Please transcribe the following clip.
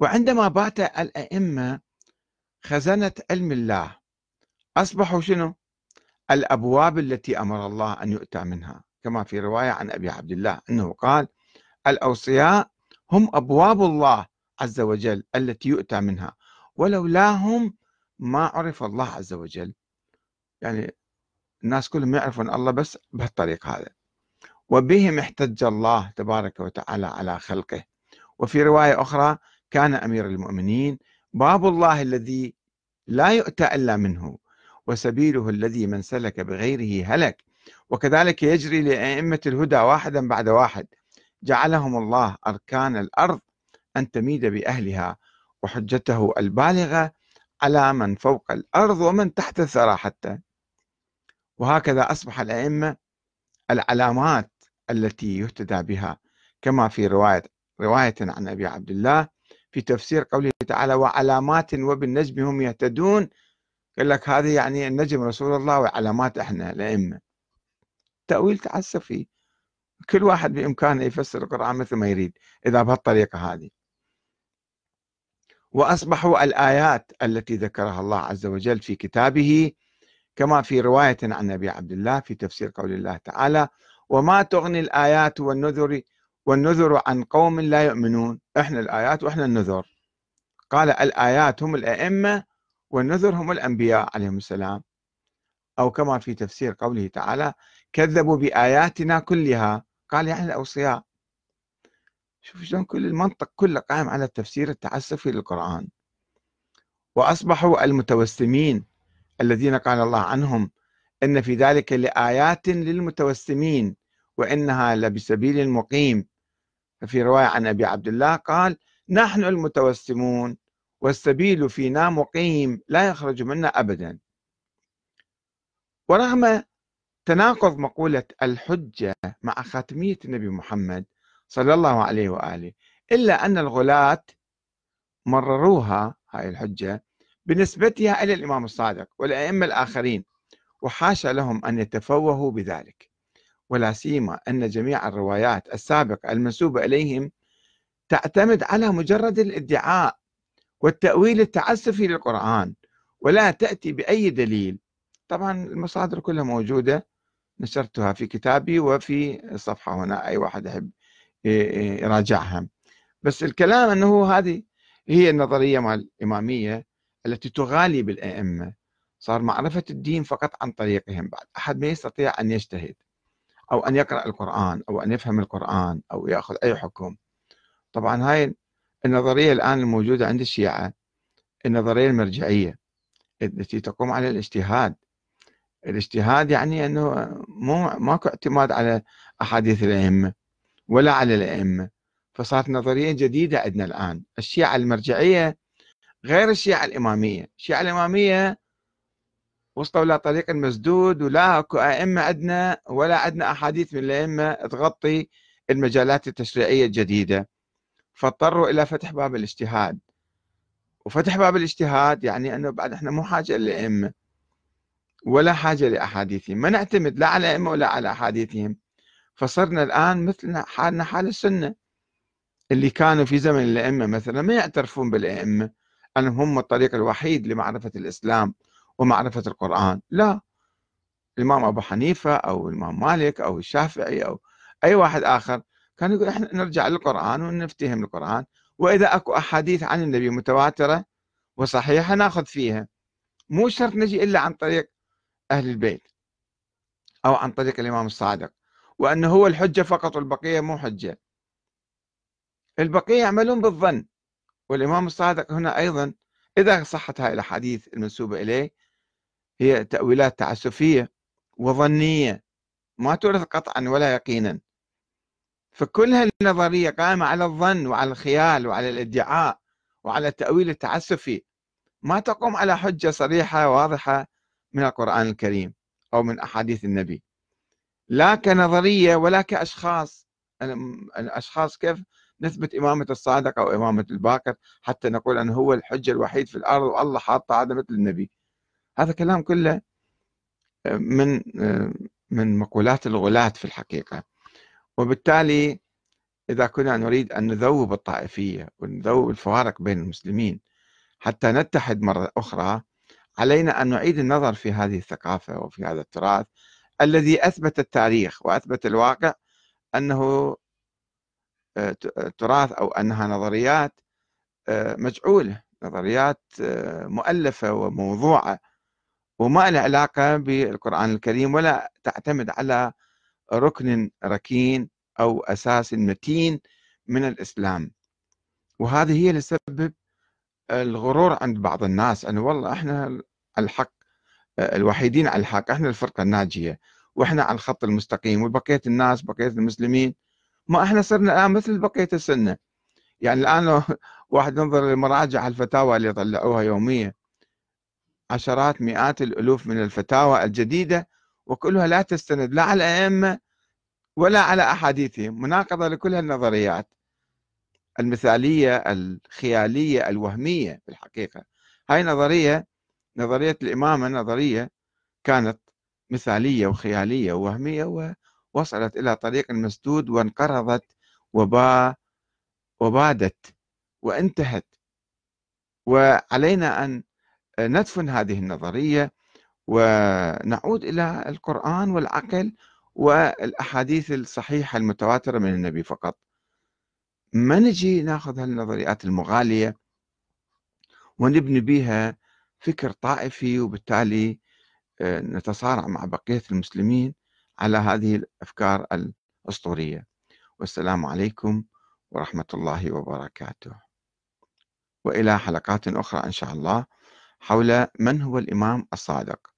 وعندما بات الأئمة خزنة علم الله أصبحوا شنو؟ الأبواب التي أمر الله أن يؤتى منها كما في رواية عن أبي عبد الله أنه قال الأوصياء هم أبواب الله عز وجل التي يؤتى منها ولولاهم ما عرف الله عز وجل. يعني الناس كلهم يعرفون الله بس بهالطريق هذا. وبهم احتج الله تبارك وتعالى على خلقه. وفي رواية أخرى كان أمير المؤمنين باب الله الذي لا يؤتى إلا منه وسبيله الذي من سلك بغيره هلك وكذلك يجري لأئمة الهدى واحدا بعد واحد. جعلهم الله أركان الأرض أن تميد بأهلها وحجته البالغة على من فوق الأرض ومن تحت الثرى حتى. وهكذا أصبح الأئمة العلامات التي يهتدى بها كما في رواية رواية عن أبي عبد الله في تفسير قوله تعالى وعلامات وبالنجم هم يهتدون. قال لك هذه يعني النجم رسول الله وعلامات إحنا الأئمة. تأويل تعسفي. كل واحد بإمكانه يفسر القرآن مثل ما يريد إذا بهالطريقة هذه. وأصبحوا الآيات التي ذكرها الله عز وجل في كتابه كما في رواية عن أبي عبد الله في تفسير قول الله تعالى وما تغني الآيات والنذر والنذر عن قوم لا يؤمنون. إحنا الآيات وإحنا النذر. قال الآيات هم الأئمة والنذر هم الأنبياء عليهم السلام. أو كما في تفسير قوله تعالى كذبوا بآياتنا كلها. قال يعني الأوصياء. شوف شلون كل المنطق كله قائم على التفسير التعسفي للقرآن. وأصبحوا المتوسمين الذين قال الله عنهم إن في ذلك لآيات للمتوسمين وإنها لبسبيل مقيم في رواية عن أبي عبد الله قال نحن المتوسمون والسبيل فينا مقيم لا يخرج منا أبدا. ورغم تناقض مقولة الحجة مع خاتمية النبي محمد صلى الله عليه وآله إلا أن الغلاة مرروها هاي الحجة بنسبتها إلى الإمام الصادق والأئمة الآخرين وحاشا لهم أن يتفوهوا بذلك. ولا سيما أن جميع الروايات السابقة المنسوبة إليهم تعتمد على مجرد الادعاء والتأويل التعسفي للقرآن ولا تأتي بأي دليل. طبعا المصادر كلها موجودة نشرتها في كتابي وفي الصفحة هنا أي واحد يحب يراجعها. بس الكلام أنه هذه هي النظرية مال الإمامية التي تغالي بالأئمة. صار معرفة الدين فقط عن طريقهم بعد. أحد ما يستطيع أن يجتهد. أو أن يقرأ القرآن أو أن يفهم القرآن أو يأخذ أي حكم. طبعا هاي النظرية الآن الموجودة عند الشيعة النظرية المرجعية التي تقوم على الاجتهاد. الاجتهاد يعني أنه مو ماكو اعتماد على أحاديث الأئمة ولا على الأئمة. فصارت نظرية جديدة عندنا الآن. الشيعة المرجعية غير الشيعة الإمامية. الشيعة الإمامية وصلوا إلى طريق مسدود ولا أكو أئمة عندنا ولا عندنا أحاديث من الأئمة تغطي المجالات التشريعية الجديدة. فاضطروا إلى فتح باب الاجتهاد. وفتح باب الاجتهاد يعني أنه بعد إحنا مو حاجة للأئمة ولا حاجة لأحاديثهم. ما نعتمد لا على الأئمة ولا على أحاديثهم. فصرنا الآن مثل حالنا حال السنة. اللي كانوا في زمن الأئمة مثلا ما يعترفون بالأئمة. أنهم هم الطريق الوحيد لمعرفة الإسلام. ومعرفة القرآن. لا الإمام أبو حنيفة أو الإمام مالك أو الشافعي أو أي واحد آخر كان يقول إحنا نرجع للقرآن ونفتهم القرآن وإذا أكو أحاديث عن النبي متواترة وصحيحة نأخذ فيها. مو شرط نجي إلا عن طريق أهل البيت أو عن طريق الإمام الصادق وأنه هو الحجة فقط والبقية مو حجة. البقية يعملون بالظن والإمام الصادق هنا أيضا إذا صحت هاي الأحاديث المنسوبة إليه هي تأويلات تعسفية وظنية ما تورث قطعا ولا يقينا. فكل هالنظرية قائمة على الظن وعلى الخيال وعلى الإدعاء وعلى التأويل التعسفي. ما تقوم على حجة صريحة واضحة من القرآن الكريم أو من أحاديث النبي. لا كنظرية ولا كأشخاص. الأشخاص كيف؟ نثبت إمامة الصادق أو إمامة الباقر حتى نقول أنه هو الحجة الوحيد في الأرض والله حاطة هذا مثل النبي. هذا كلام كله من من مقولات الغلاة في الحقيقة. وبالتالي إذا كنا نريد أن نذوب الطائفية ونذوب الفوارق بين المسلمين حتى نتحد مرة أخرى علينا أن نعيد النظر في هذه الثقافة وفي هذا التراث الذي أثبت التاريخ وأثبت الواقع أنه آه، تراث أو أنها نظريات آه، مجعولة نظريات آه، مؤلفة وموضوعة. وما لها علاقة بالقرآن الكريم ولا تعتمد على ركن ركين أو أساس متين من الإسلام. وهذه هي اللي تسبب الغرور عند بعض الناس أنه والله إحنا الحق الوحيدين على الحق إحنا الفرقة الناجية وإحنا على الخط المستقيم وبقية الناس بقية المسلمين. ما إحنا صرنا الآن مثل بقية السنة. يعني الآن واحد ينظر لمراجع الفتاوى اللي يطلعوها يوميا عشرات مئات الألوف من الفتاوى الجديدة وكلها لا تستند لا على الأئمة ولا على أحاديثهم مناقضة لكل النظريات. المثالية الخيالية الوهمية في الحقيقة. هاي نظرية نظرية الإمامة نظرية كانت مثالية وخيالية ووهمية ووصلت إلى طريق مسدود وانقرضت وبا وبادت وانتهت. وعلينا أن ندفن هذه النظرية ونعود إلى القرآن والعقل والأحاديث الصحيحة المتواترة من النبي فقط. ما نجي ناخذ هالنظريات المغالية ونبني بها فكر طائفي وبالتالي آه، نتصارع مع بقية المسلمين على هذه الأفكار الأسطورية. والسلام عليكم ورحمة الله وبركاته. وإلى حلقات أخرى إن شاء الله. حول من هو الإمام الصادق.